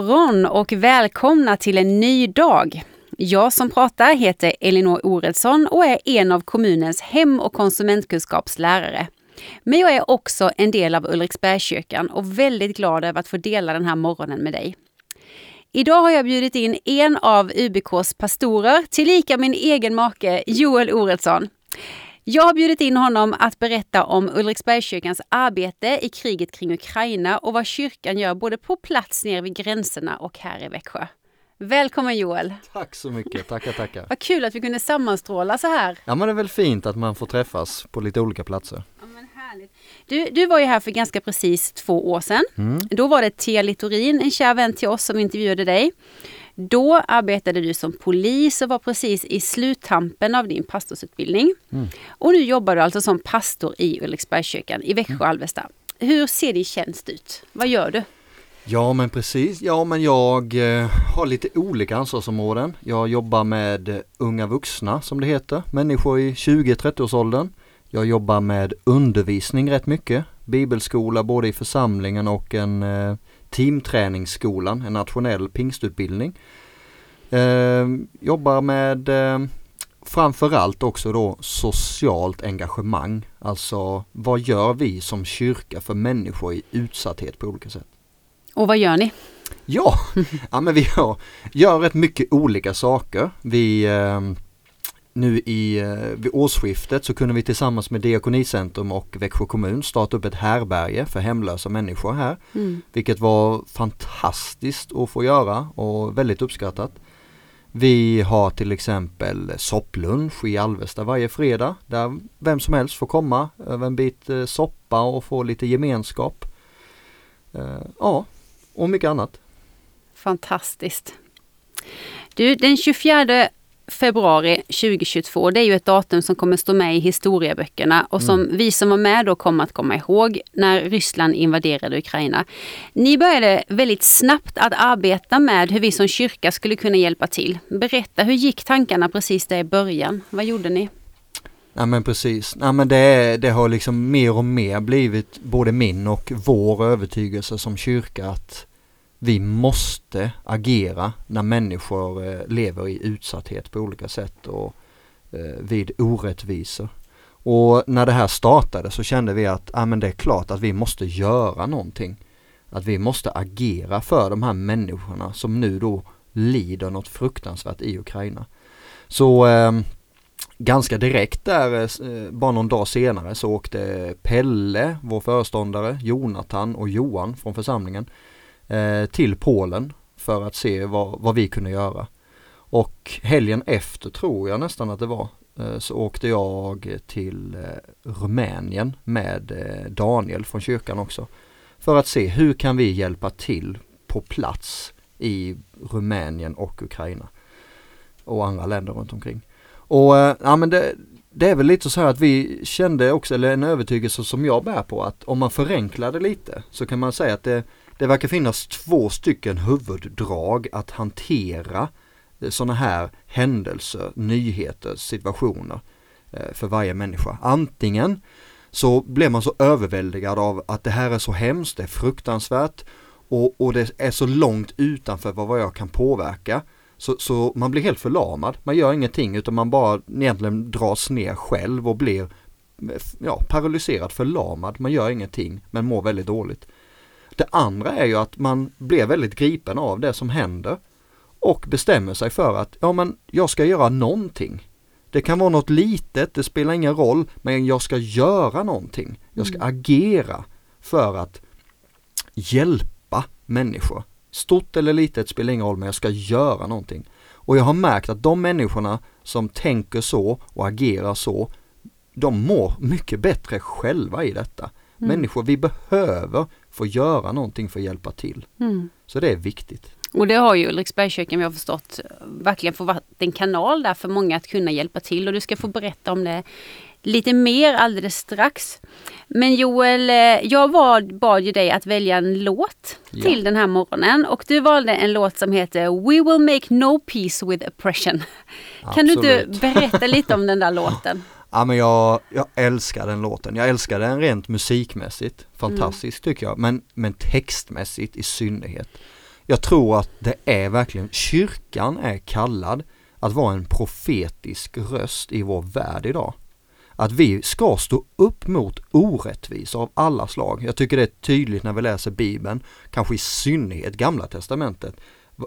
Morgon och välkomna till en ny dag. Jag som pratar heter Elinor Oredsson och är en av kommunens hem och konsumentkunskapslärare. Men jag är också en del av Ulriksbergskyrkan och väldigt glad över att få dela den här morgonen med dig. Idag har jag bjudit in en av UBKs pastorer, tillika min egen make Joel Oredsson. Jag har bjudit in honom att berätta om Ulriksbergskyrkans arbete i kriget kring Ukraina och vad kyrkan gör både på plats nere vid gränserna och här i Växjö. Välkommen Joel! Tack så mycket, tackar tackar! Vad kul att vi kunde sammanstråla så här! Ja men det är väl fint att man får träffas på lite olika platser. Ja, men härligt. Du, du var ju här för ganska precis två år sedan. Mm. Då var det Tia Littorin, en kär vän till oss, som intervjuade dig. Då arbetade du som polis och var precis i sluttampen av din pastorsutbildning. Mm. Och nu jobbar du alltså som pastor i Ulriksbergskyrkan i Växjö och mm. Alvesta. Hur ser din tjänst ut? Vad gör du? Ja men precis, ja men jag eh, har lite olika ansvarsområden. Jag jobbar med unga vuxna som det heter, människor i 20-30-årsåldern. Jag jobbar med undervisning rätt mycket, bibelskola både i församlingen och en eh, teamträningsskolan, en nationell pingstutbildning. Eh, jobbar med eh, framförallt också då socialt engagemang. Alltså vad gör vi som kyrka för människor i utsatthet på olika sätt? Och vad gör ni? Ja, ja men vi gör, gör rätt mycket olika saker. Vi eh, nu i, eh, vid årsskiftet så kunde vi tillsammans med Diakonicentrum och Växjö kommun starta upp ett härberge för hemlösa människor här. Mm. Vilket var fantastiskt att få göra och väldigt uppskattat. Vi har till exempel sopplunch i Alvesta varje fredag där vem som helst får komma över en bit eh, soppa och få lite gemenskap. Uh, ja, och mycket annat. Fantastiskt. Du, den 24 februari 2022, det är ju ett datum som kommer stå med i historieböckerna och som mm. vi som var med då kommer att komma ihåg när Ryssland invaderade Ukraina. Ni började väldigt snabbt att arbeta med hur vi som kyrka skulle kunna hjälpa till. Berätta, hur gick tankarna precis där i början? Vad gjorde ni? Ja men precis, ja, men det, det har liksom mer och mer blivit både min och vår övertygelse som kyrka att vi måste agera när människor eh, lever i utsatthet på olika sätt och eh, vid orättvisor. Och när det här startade så kände vi att ja, men det är klart att vi måste göra någonting. Att vi måste agera för de här människorna som nu då lider något fruktansvärt i Ukraina. Så eh, ganska direkt där, eh, eh, bara någon dag senare så åkte Pelle, vår föreståndare, Jonathan och Johan från församlingen Eh, till Polen för att se vad, vad vi kunde göra. Och helgen efter tror jag nästan att det var eh, så åkte jag till eh, Rumänien med Daniel från kyrkan också. För att se hur kan vi hjälpa till på plats i Rumänien och Ukraina. Och andra länder runt omkring. Och ja men det, det är väl lite så här att vi kände också, eller en övertygelse som jag bär på att om man förenklar det lite så kan man säga att det, det verkar finnas två stycken huvuddrag att hantera eh, sådana här händelser, nyheter, situationer eh, för varje människa. Antingen så blir man så överväldigad av att det här är så hemskt, det är fruktansvärt och, och det är så långt utanför vad jag kan påverka. Så, så man blir helt förlamad, man gör ingenting utan man bara egentligen dras ner själv och blir eh, ja, paralyserad, förlamad, man gör ingenting men mår väldigt dåligt. Det andra är ju att man blir väldigt gripen av det som händer och bestämmer sig för att ja men jag ska göra någonting. Det kan vara något litet, det spelar ingen roll, men jag ska göra någonting. Jag ska mm. agera för att hjälpa människor. Stort eller litet spelar ingen roll, men jag ska göra någonting. Och jag har märkt att de människorna som tänker så och agerar så, de mår mycket bättre själva i detta. Mm. Människor, vi behöver få göra någonting för att hjälpa till. Mm. Så det är viktigt. Och det har ju Ulriksbergskyrkan, vi har förstått, verkligen fått vara en kanal där för många att kunna hjälpa till. Och du ska få berätta om det lite mer alldeles strax. Men Joel, eh, jag bad, bad ju dig att välja en låt ja. till den här morgonen och du valde en låt som heter We will make no peace with oppression. Absolut. Kan du inte berätta lite om den där låten? Ja men jag, jag älskar den låten. Jag älskar den rent musikmässigt. Fantastiskt mm. tycker jag. Men, men textmässigt i synnerhet. Jag tror att det är verkligen, kyrkan är kallad att vara en profetisk röst i vår värld idag. Att vi ska stå upp mot orättvisor av alla slag. Jag tycker det är tydligt när vi läser Bibeln, kanske i synnerhet Gamla Testamentet.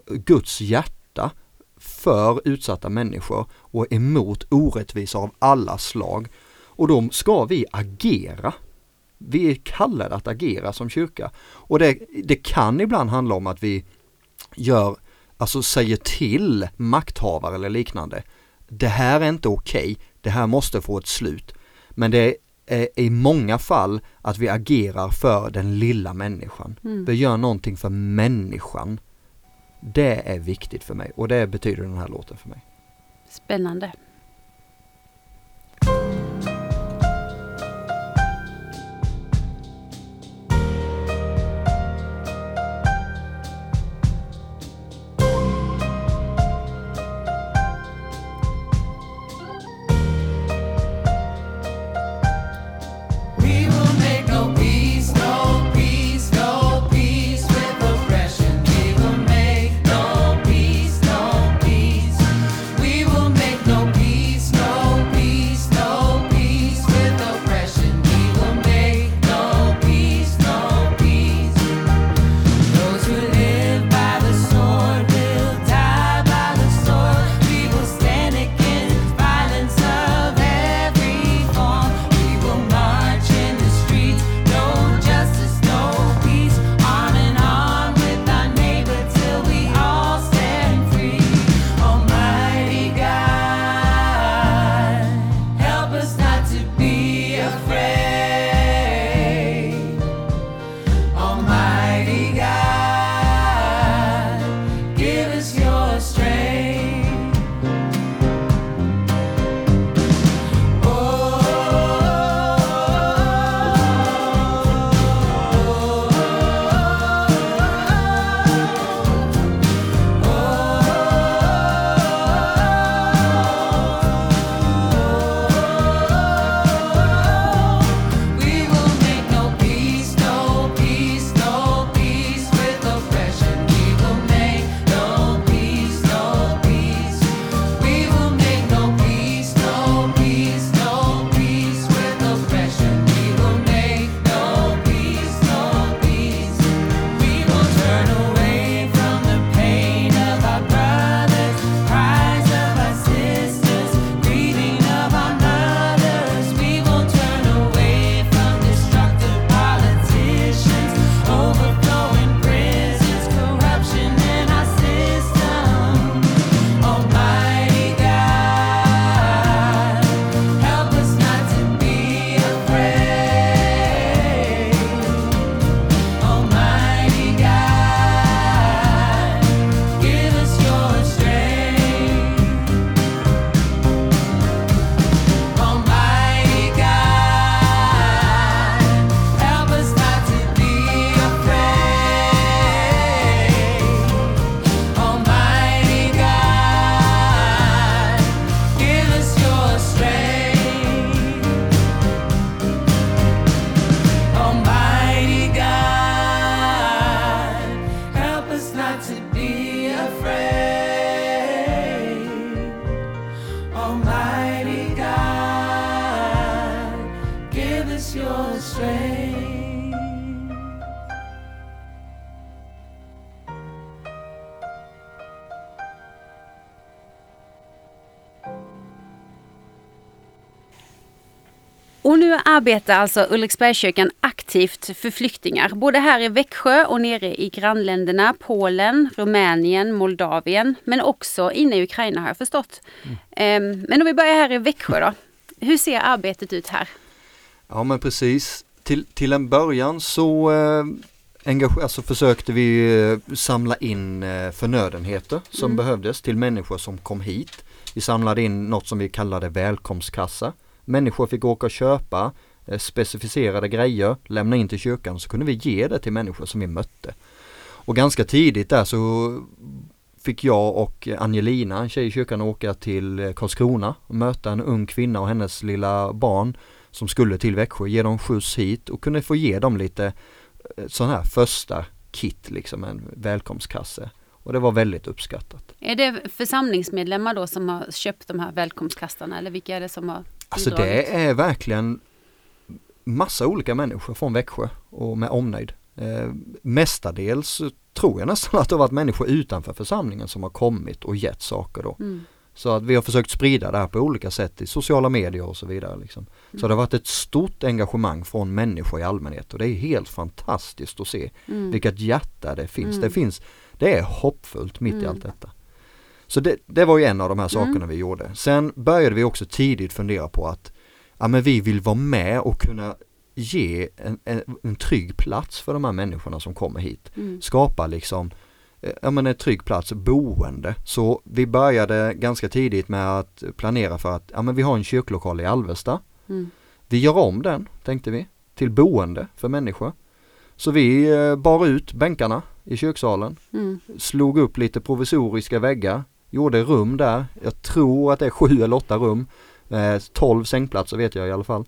Guds hjärta för utsatta människor och emot orättvisor av alla slag. Och då ska vi agera. Vi är kallade att agera som kyrka. Och det, det kan ibland handla om att vi gör, alltså säger till makthavare eller liknande. Det här är inte okej, okay. det här måste få ett slut. Men det är i många fall att vi agerar för den lilla människan. Mm. Vi gör någonting för människan. Det är viktigt för mig och det betyder den här låten för mig. Spännande. Och nu arbetar alltså Ulriksbergskyrkan aktivt för flyktingar, både här i Växjö och nere i grannländerna Polen, Rumänien, Moldavien, men också inne i Ukraina har jag förstått. Mm. Men om vi börjar här i Växjö då. Hur ser arbetet ut här? Ja men precis. Till, till en början så eh, alltså försökte vi eh, samla in eh, förnödenheter som mm. behövdes till människor som kom hit. Vi samlade in något som vi kallade välkomstkassa. Människor fick åka och köpa eh, specificerade grejer, lämna in till kyrkan så kunde vi ge det till människor som vi mötte. Och ganska tidigt där så fick jag och Angelina, en tjej i kyrkan, åka till eh, Karlskrona och möta en ung kvinna och hennes lilla barn som skulle till Växjö, ge dem skjuts hit och kunde få ge dem lite eh, sån här första kit, liksom en välkomstkasse. Och det var väldigt uppskattat. Är det församlingsmedlemmar då som har köpt de här välkomstkastarna eller vilka är det som har Alltså det är verkligen massa olika människor från Växjö och med omnejd. Eh, mestadels tror jag nästan att det har varit människor utanför församlingen som har kommit och gett saker då. Mm. Så att vi har försökt sprida det här på olika sätt i sociala medier och så vidare. Liksom. Så Mm. det har varit ett stort engagemang från människor i allmänhet och det är helt fantastiskt att se Mm. vilket hjärta det finns. Mm. Det finns, det är hoppfullt mitt i Mm. allt detta. Så det, det var ju en av de här sakerna Mm. vi gjorde. Sen började vi också tidigt fundera på att ja, men vi vill vara med och kunna ge en, en, en trygg plats för de här människorna som kommer hit. Mm. Skapa liksom eh, ja, men en trygg plats, boende. Så vi började ganska tidigt med att planera för att ja, men vi har en kyrklokal i Alvesta. Mm. Vi gör om den, tänkte vi, till boende för människor. Så vi eh, bar ut bänkarna i kyrksalen, Mm. slog upp lite provisoriska väggar, gjorde rum där. Jag tror att det är sju eller åtta rum. Eh, 12 sängplatser vet jag i alla fall.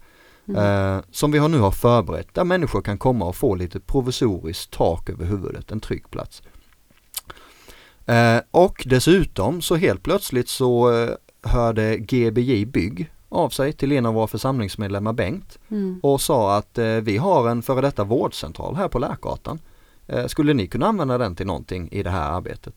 Mm. Eh, som vi har nu har förberett där människor kan komma och få lite provisoriskt tak över huvudet, en trygg plats. Eh, och dessutom så helt plötsligt så eh, hörde GBJ Bygg av sig till en av våra församlingsmedlemmar Bengt Mm. och sa att eh, vi har en före detta vårdcentral här på Lärgatan. Eh, skulle ni kunna använda den till någonting i det här arbetet?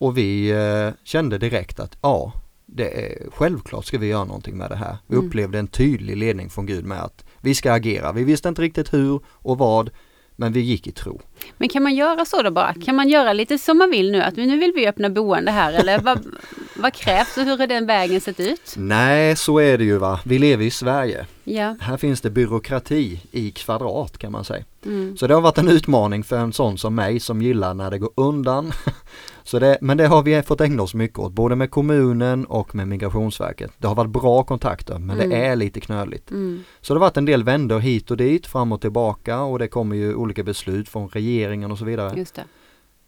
Och vi eh, kände direkt att ja, det är, självklart ska vi göra någonting med det här. Vi Mm. upplevde en tydlig ledning från Gud med att vi ska agera. Vi visste inte riktigt hur och vad, men vi gick i tro. Men kan man göra så då bara? Kan man göra lite som man vill nu? Att nu vill vi öppna boende här eller vad, vad krävs och hur har den vägen sett ut? Nej, så är det ju va. Vi lever i Sverige. Ja. Här finns det byråkrati i kvadrat kan man säga. Mm. Så det har varit en utmaning för en sån som mig som gillar när det går undan. Så det, men det har vi fått ägna oss mycket åt, både med kommunen och med Migrationsverket. Det har varit bra kontakter men Mm. det är lite knöligt. Mm. Så det har varit en del vändor hit och dit, fram och tillbaka och det kommer ju olika beslut från regeringen och så vidare. Just det.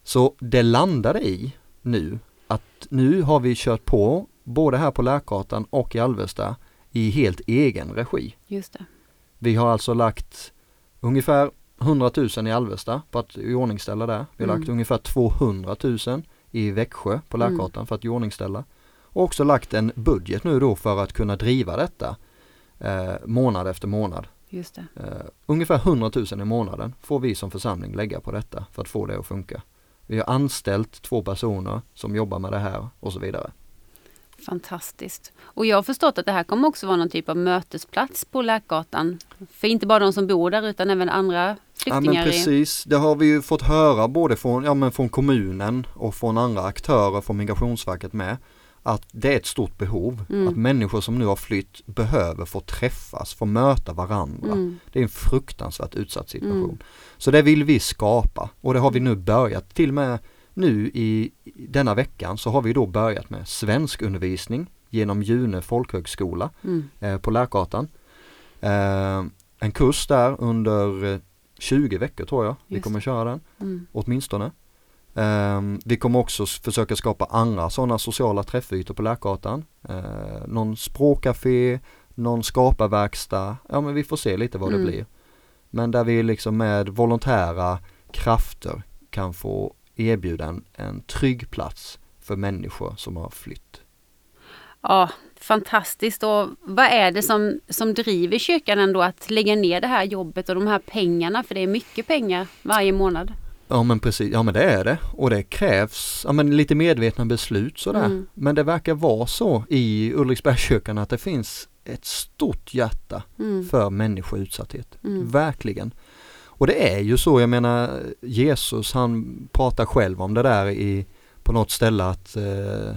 Så det landade i nu att nu har vi kört på både här på Lärkatan och i Alvesta i helt egen regi. Just det. Vi har alltså lagt ungefär 100 000 i Alvesta för att iordningställa där. Vi har Mm. lagt ungefär 200 000 i Växjö på Mm. Lärkatan för att iordningställa. Och också lagt en budget nu då för att kunna driva detta eh, månad efter månad. Just det. Eh, ungefär 100 000 i månaden får vi som församling lägga på detta för att få det att funka. Vi har anställt två personer som jobbar med det här och så vidare. Fantastiskt. Och jag har förstått att det här kommer också vara någon typ av mötesplats på Läkgatan. För inte bara de som bor där utan även andra Ja flyktingar. men i- precis, det har vi ju fått höra både från, ja, men från kommunen och från andra aktörer från Migrationsverket med. Att det är ett stort behov. Mm. Att människor som nu har flytt behöver få träffas, få möta varandra. Mm. Det är en fruktansvärt utsatt situation. Mm. Så det vill vi skapa och det har vi nu börjat till och med nu i denna veckan så har vi då börjat med svenskundervisning genom June folkhögskola Mm. eh, på Lärgatan. Eh, en kurs där under eh, 20 veckor tror jag vi Just kommer köra den Mm. åtminstone. Eh, vi kommer också försöka skapa andra sådana sociala träffytor på Lärgatan. Eh, någon språkcafé, någon skaparverkstad. Ja men vi får se lite vad Mm. det blir. Men där vi liksom med volontära krafter kan få erbjuda en, en trygg plats för människor som har flytt. Ja, fantastiskt. Och vad är det som, som driver kyrkan ändå att lägga ner det här jobbet och de här pengarna? För det är mycket pengar varje månad. Ja men precis, ja men det är det. Och det krävs ja, men lite medvetna beslut sådär. Mm. Men det verkar vara så i Ulriksbergskyrkan att det finns ett stort hjärta Mm. för människor i utsatthet. Mm. Verkligen. Och det är ju så, jag menar Jesus han pratar själv om det där i på något ställe att, eh,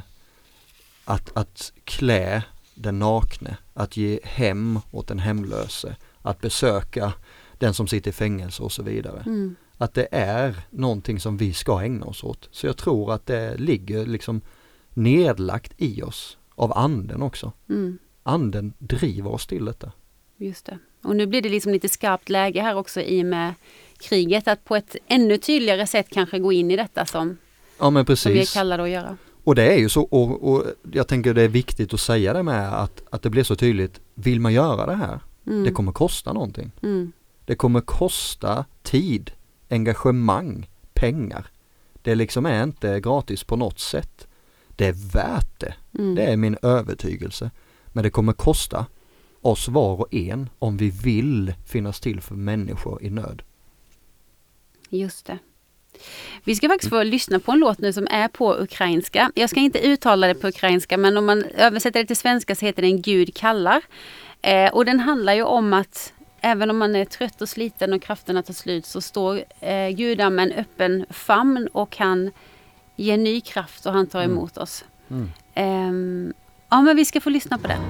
att, att klä den nakne, att ge hem åt den hemlöse, att besöka den som sitter i fängelse och så vidare. Mm. Att det är någonting som vi ska ägna oss åt. Så jag tror att det ligger liksom nedlagt i oss av anden också. Mm. Anden driver oss till detta. Just det. Och nu blir det liksom lite skarpt läge här också i och med kriget att på ett ännu tydligare sätt kanske gå in i detta som, Ja men som vi är precis. kallade att göra. Och det är ju så och, och jag tänker det är viktigt att säga det med att, att det blir så tydligt. Vill man göra det här? Mm. Det kommer kosta någonting. Mm. Det kommer kosta tid engagemang, pengar. Det liksom är inte gratis på något sätt. Det är värt det. Mm. Det är min övertygelse. Men det kommer kosta oss var och en om vi vill finnas till för människor i nöd. Just det. Vi ska faktiskt få lyssna på en låt nu som är på ukrainska. Jag ska inte uttala det på ukrainska men om man översätter det till svenska så heter den Gud kallar. Eh, och den handlar ju om att även om man är trött och sliten och krafterna tar slut så står eh, Gud där med en öppen famn och kan ge ny kraft och han tar Mm. emot oss. Mm. Ehm, ja men vi ska få lyssna på den.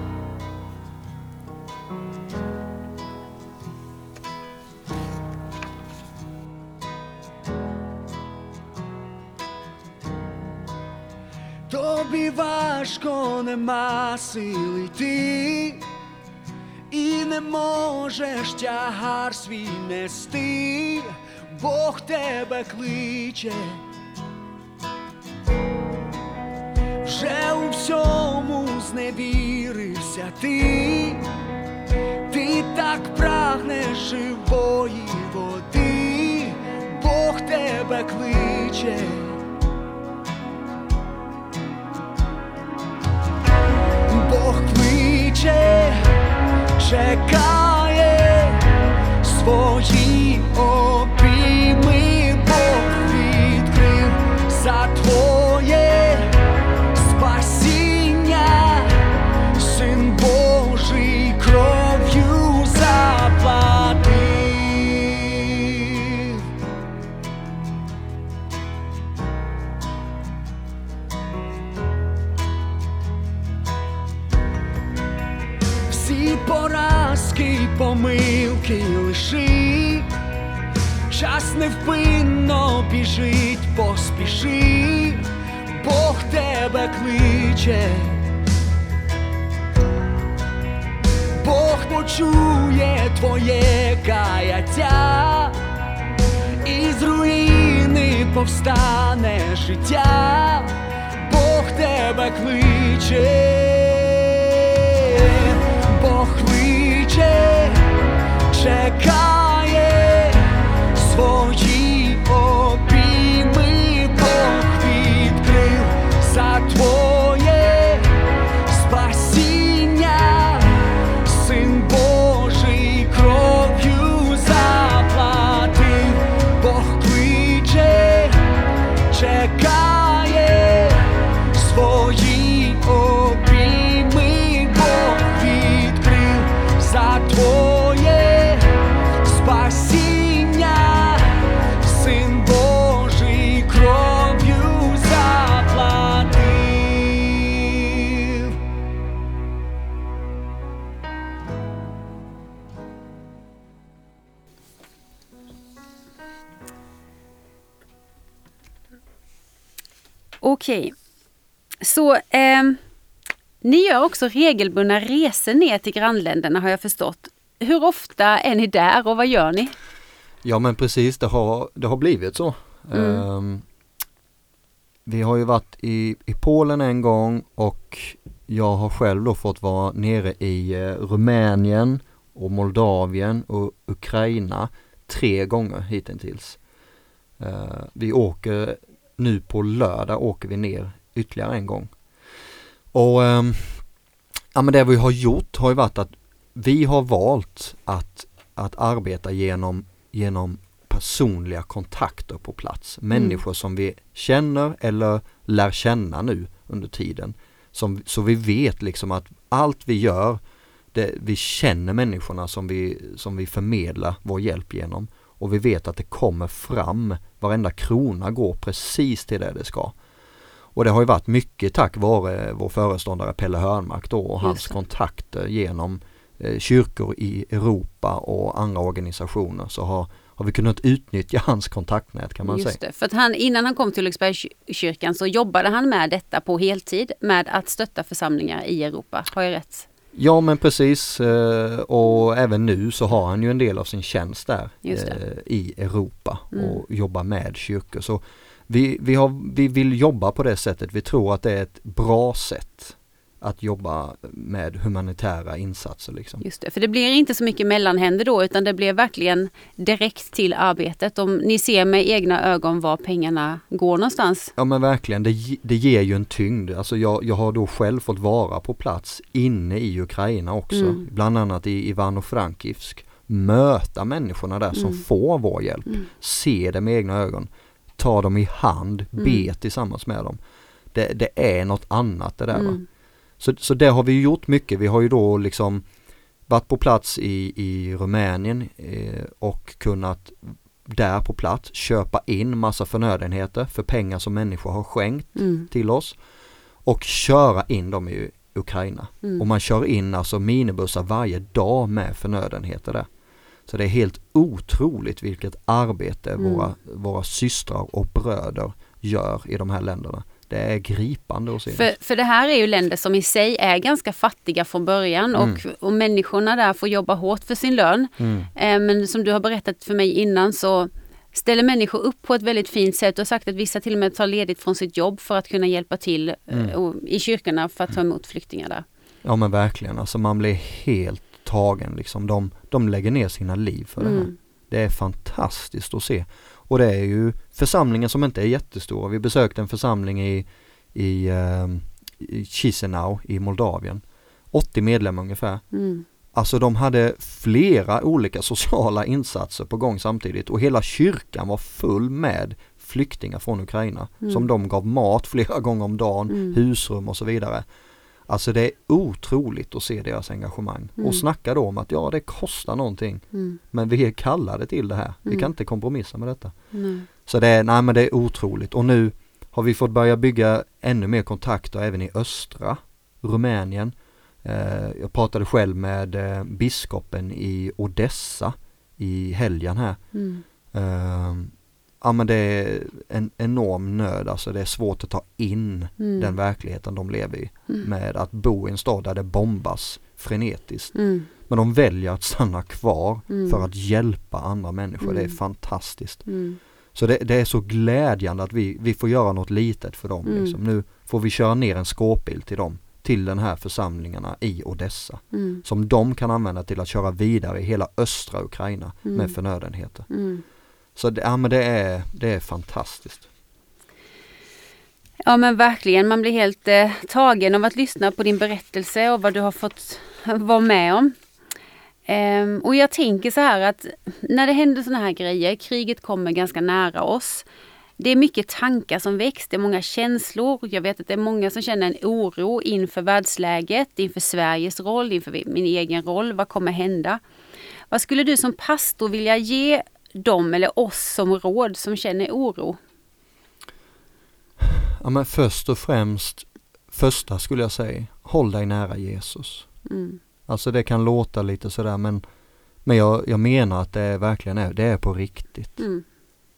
Тобі важко нема сили йти, і не можеш тягар свій нести, Бог тебе кличе. Вже у всьому зневірився ти, ти так прагнеш живої води, Бог тебе кличе. Бог кличе, чекає своє. Життя, Бог тебе кличе. Okej. Så ehm, ni gör också regelbundna resor ner till grannländerna har jag förstått. Hur ofta är ni där och vad gör ni? Ja men precis, det har, det har blivit så. Mm. Ehm, vi har ju varit i, i Polen en gång och jag har själv då fått vara nere i eh, Rumänien och Moldavien och Ukraina tre gånger hittills. Eh, vi åker nu på lördag åker vi ner ytterligare en gång. Och ehm, ja men det vi har gjort har ju varit att vi har valt att, att arbeta genom, genom personliga kontakter på plats. Människor som vi känner eller lär känna nu under tiden. Som, så vi vet liksom att allt vi gör, det, vi känner människorna som vi, som vi förmedlar vår hjälp genom. Och vi vet att det kommer fram, varenda krona går precis till det det ska. Och det har ju varit mycket tack vare vår föreståndare Pelle Hörnmark då och hans kontakter genom eh, kyrkor i Europa och andra organisationer så har, har vi kunnat utnyttja hans kontaktnät kan man Just säga. det, för att han, innan han kom till Ulriksbergskyrkan så jobbade han med detta på heltid med att stötta församlingar i Europa. Har jag rätt? Ja men precis eh, och även nu så har han ju en del av sin tjänst där eh, i Europa Mm. och jobbar med kyrkor. Så vi, vi, har, vi vill jobba på det sättet, vi tror att det är ett bra sätt att jobba med humanitära insatser liksom. Just det, för det blir inte så mycket mellanhänder då utan det blir verkligen direkt till arbetet. Om ni ser med egna ögon var pengarna går någonstans. Ja men verkligen, det, det ger ju en tyngd. Alltså jag, jag har då själv fått vara på plats inne i Ukraina också, Mm. bland annat i Ivano-Frankivsk. Möta människorna där som Mm. får vår hjälp, Mm. se det med egna ögon, ta dem i hand, be Mm. tillsammans med dem. Det, det är något annat det där va. Så, så det har vi gjort mycket. Vi har ju då liksom varit på plats i, i Rumänien eh, och kunnat där på plats köpa in massa förnödenheter för pengar som människor har skänkt Mm. till oss och köra in dem i Ukraina. Mm. Och man kör in alltså minibussar varje dag med förnödenheter där. Så det är helt otroligt vilket arbete Mm. våra, våra systrar och bröder gör i de här länderna. Det är gripande att se. För, för det här är ju länder som i sig är ganska fattiga från början Mm. och, och människorna där får jobba hårt för sin lön. Mm. Eh, Men som du har berättat för mig innan så ställer människor upp på ett väldigt fint sätt och sagt att vissa till och med tar ledigt från sitt jobb för att kunna hjälpa till eh, Mm. i kyrkorna för att ta emot flyktingar där. Ja men verkligen, alltså man blir helt tagen liksom. De, de lägger ner sina liv för det här. Mm. Det är fantastiskt att se. Och det är ju församlingar som inte är jättestora. Vi besökte en församling i, i, eh, i Chisinau i Moldavien. 80 medlemmar ungefär. Mm. Alltså de hade flera olika sociala insatser på gång samtidigt och hela kyrkan var full med flyktingar från Ukraina Mm. som de gav mat flera gånger om dagen, Mm. husrum och så vidare. Alltså det är otroligt att se deras engagemang Mm. och snacka då om att ja det kostar någonting Mm. men vi är kallade till det här. Vi Mm. kan inte kompromissa med detta. Nej. Så det är, nej men det är otroligt och nu har vi fått börja bygga ännu mer kontakter även i östra Rumänien. Eh, jag pratade själv med eh, biskopen i Odessa i helgen här. Mm. Eh, ja men det är en enorm nöd alltså, det är svårt att ta in Mm. den verkligheten de lever i. Mm. Med att bo i en stad där det bombas frenetiskt. Mm. Men de väljer att stanna kvar Mm. för att hjälpa andra människor. Det är Mm. fantastiskt. Mm. Så det, det är så glädjande att vi, vi får göra något litet för dem. Liksom. Nu får vi köra ner en skåpbil till dem, till den här församlingarna i Odessa. Som de kan använda till att köra vidare i hela östra Ukraina med förnödenheter. Så det, ja, men det, är, det är fantastiskt. Ja men verkligen, man blir helt eh, tagen av att lyssna på din berättelse och vad du har fått vara med om. Ehm, och jag tänker så här att när det händer sådana här grejer, kriget kommer ganska nära oss. Det är mycket tankar som väcks, det är många känslor. Jag vet att det är många som känner en oro inför världsläget, inför Sveriges roll, inför min egen roll. Vad kommer hända? Vad skulle du som pastor vilja ge dem eller oss som råd som känner oro? Ja, men först och främst, första skulle jag säga, håll dig nära Jesus. Mm. Alltså det kan låta lite sådär men, men jag, jag menar att det verkligen är, det är på riktigt. Mm.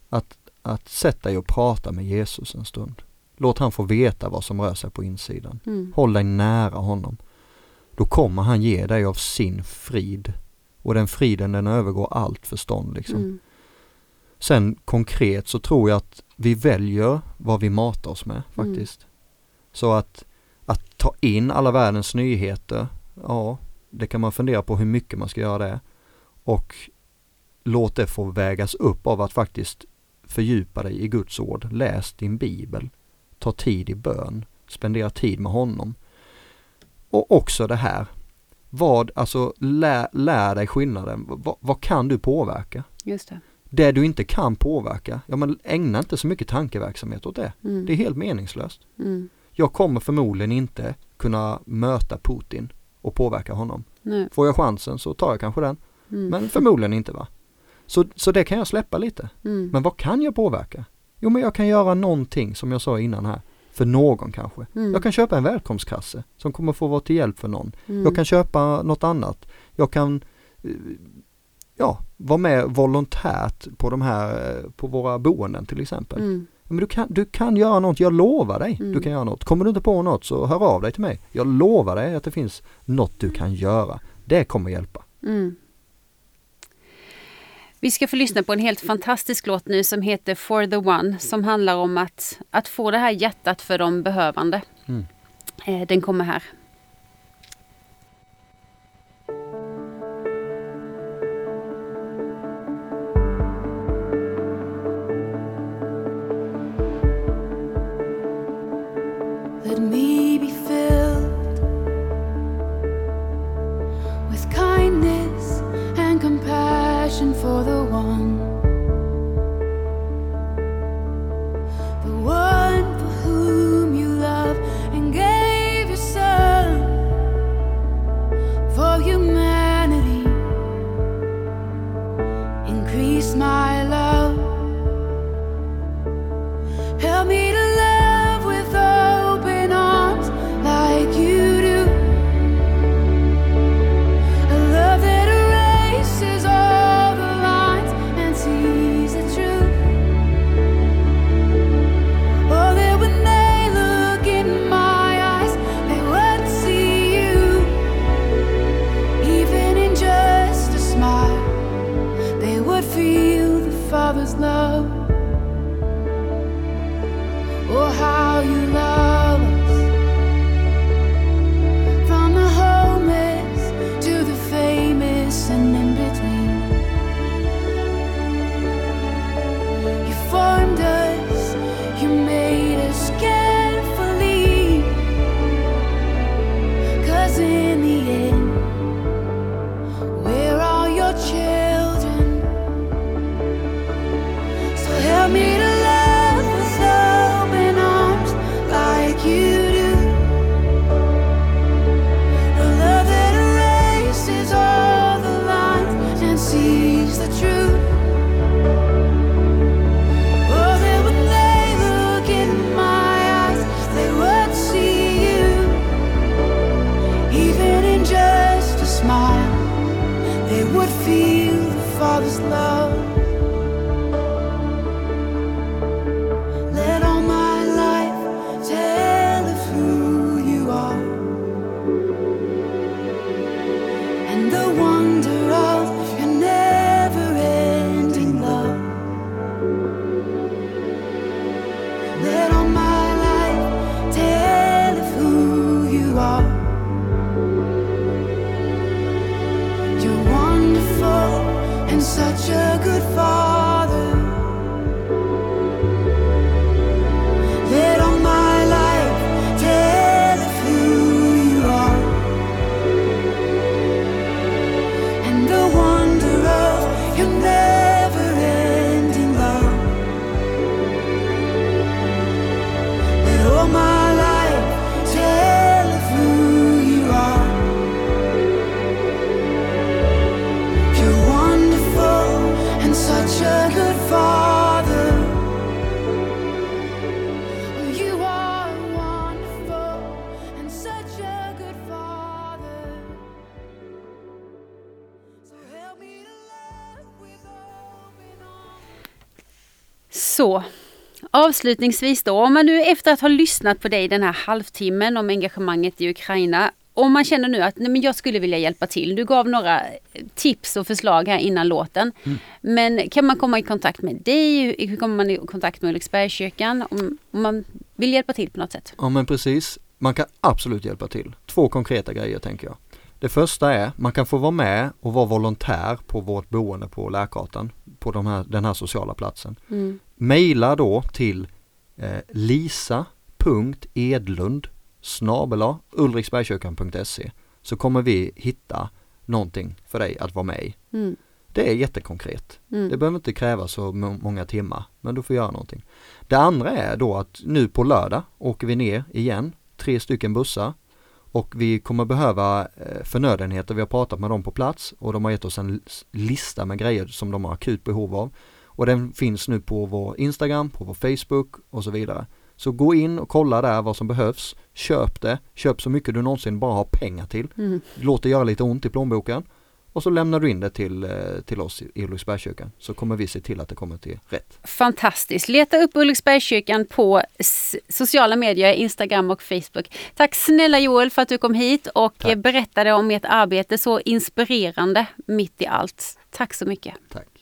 Att, att sätta dig och prata med Jesus en stund. Låt han få veta vad som rör sig på insidan. Mm. Håll dig nära honom. Då kommer han ge dig av sin frid. Och den friden den övergår allt förstånd liksom. Mm. Sen konkret så tror jag att vi väljer vad vi matar oss med Mm. faktiskt. Så att, att ta in alla världens nyheter, ja det kan man fundera på hur mycket man ska göra det. Och låt det få vägas upp av att faktiskt fördjupa dig i Guds ord. Läs din bibel. Ta tid i bön. Spendera tid med honom. Och också det här. Vad, alltså lär, lär dig skillnaden. Vad, vad kan du påverka? Just det. Det du inte kan påverka, ja men ägna inte så mycket tankeverksamhet åt det. Mm. Det är helt meningslöst. Mm. Jag kommer förmodligen inte kunna möta Putin och påverka honom. Nej. Får jag chansen så tar jag kanske den, Mm. men förmodligen inte va. Så, så det kan jag släppa lite. Mm. Men vad kan jag påverka? Jo men jag kan göra någonting som jag sa innan här. För någon kanske. Mm. Jag kan köpa en välkomstkasse som kommer få vara till hjälp för någon. Mm. Jag kan köpa något annat. Jag kan eh, ja, vara med volontärt på de här, eh, på våra boenden till exempel. Mm. Men du kan, du kan göra något, jag lovar dig. Mm. Du kan göra något. Kommer du inte på något så hör av dig till mig. Jag lovar dig att det finns något du kan göra. Det kommer hjälpa. Mm. Vi ska få lyssna på en helt fantastisk låt nu som heter For the One som handlar om att, att få det här hjärtat för de behövande. Mm. Eh, Den kommer här. let me be filled with kindness and compassion for the one. Oh, how you love Father's love. Avslutningsvis då, om man nu efter att ha lyssnat på dig den här halvtimmen om engagemanget i Ukraina, om man känner nu att nej, men jag skulle vilja hjälpa till. Du gav några tips och förslag här innan låten. Men kan man komma i kontakt med dig? Hur kommer man i kontakt med Ulriksbergskyrkan? Om, om man vill hjälpa till på något sätt? Ja men precis, man kan absolut hjälpa till. Två konkreta grejer tänker jag. Det första är, man kan få vara med och vara volontär på vårt boende på Lärkartan, på de här, den här sociala platsen. Mm. Maila då till eh, lisa.edlund snabela ulriksbergskyrkan.se så kommer vi hitta någonting för dig att vara med i. Mm. Det är jättekonkret. Mm. Det behöver inte kräva så må- många timmar, men du får göra någonting. Det andra är då att nu på lördag åker vi ner igen, tre stycken bussar och vi kommer behöva eh, förnödenheter. Vi har pratat med dem på plats och de har gett oss en lista med grejer som de har akut behov av. Och den finns nu på vår Instagram, på vår Facebook och så vidare. Så gå in och kolla där vad som behövs. Köp det, köp så mycket du någonsin bara har pengar till. Mm. Låt det göra lite ont i plånboken. Och så lämnar du in det till, eh, till oss i Ulriksbergskyrkan så kommer vi se till att det kommer till rätt. Fantastiskt. Leta upp Ulriksbergskyrkan på sociala medier, Instagram och Facebook. Tack snälla Joel för att du kom hit och Tack. berättade om ert arbete så inspirerande mitt i allt. Tack så mycket. Tack.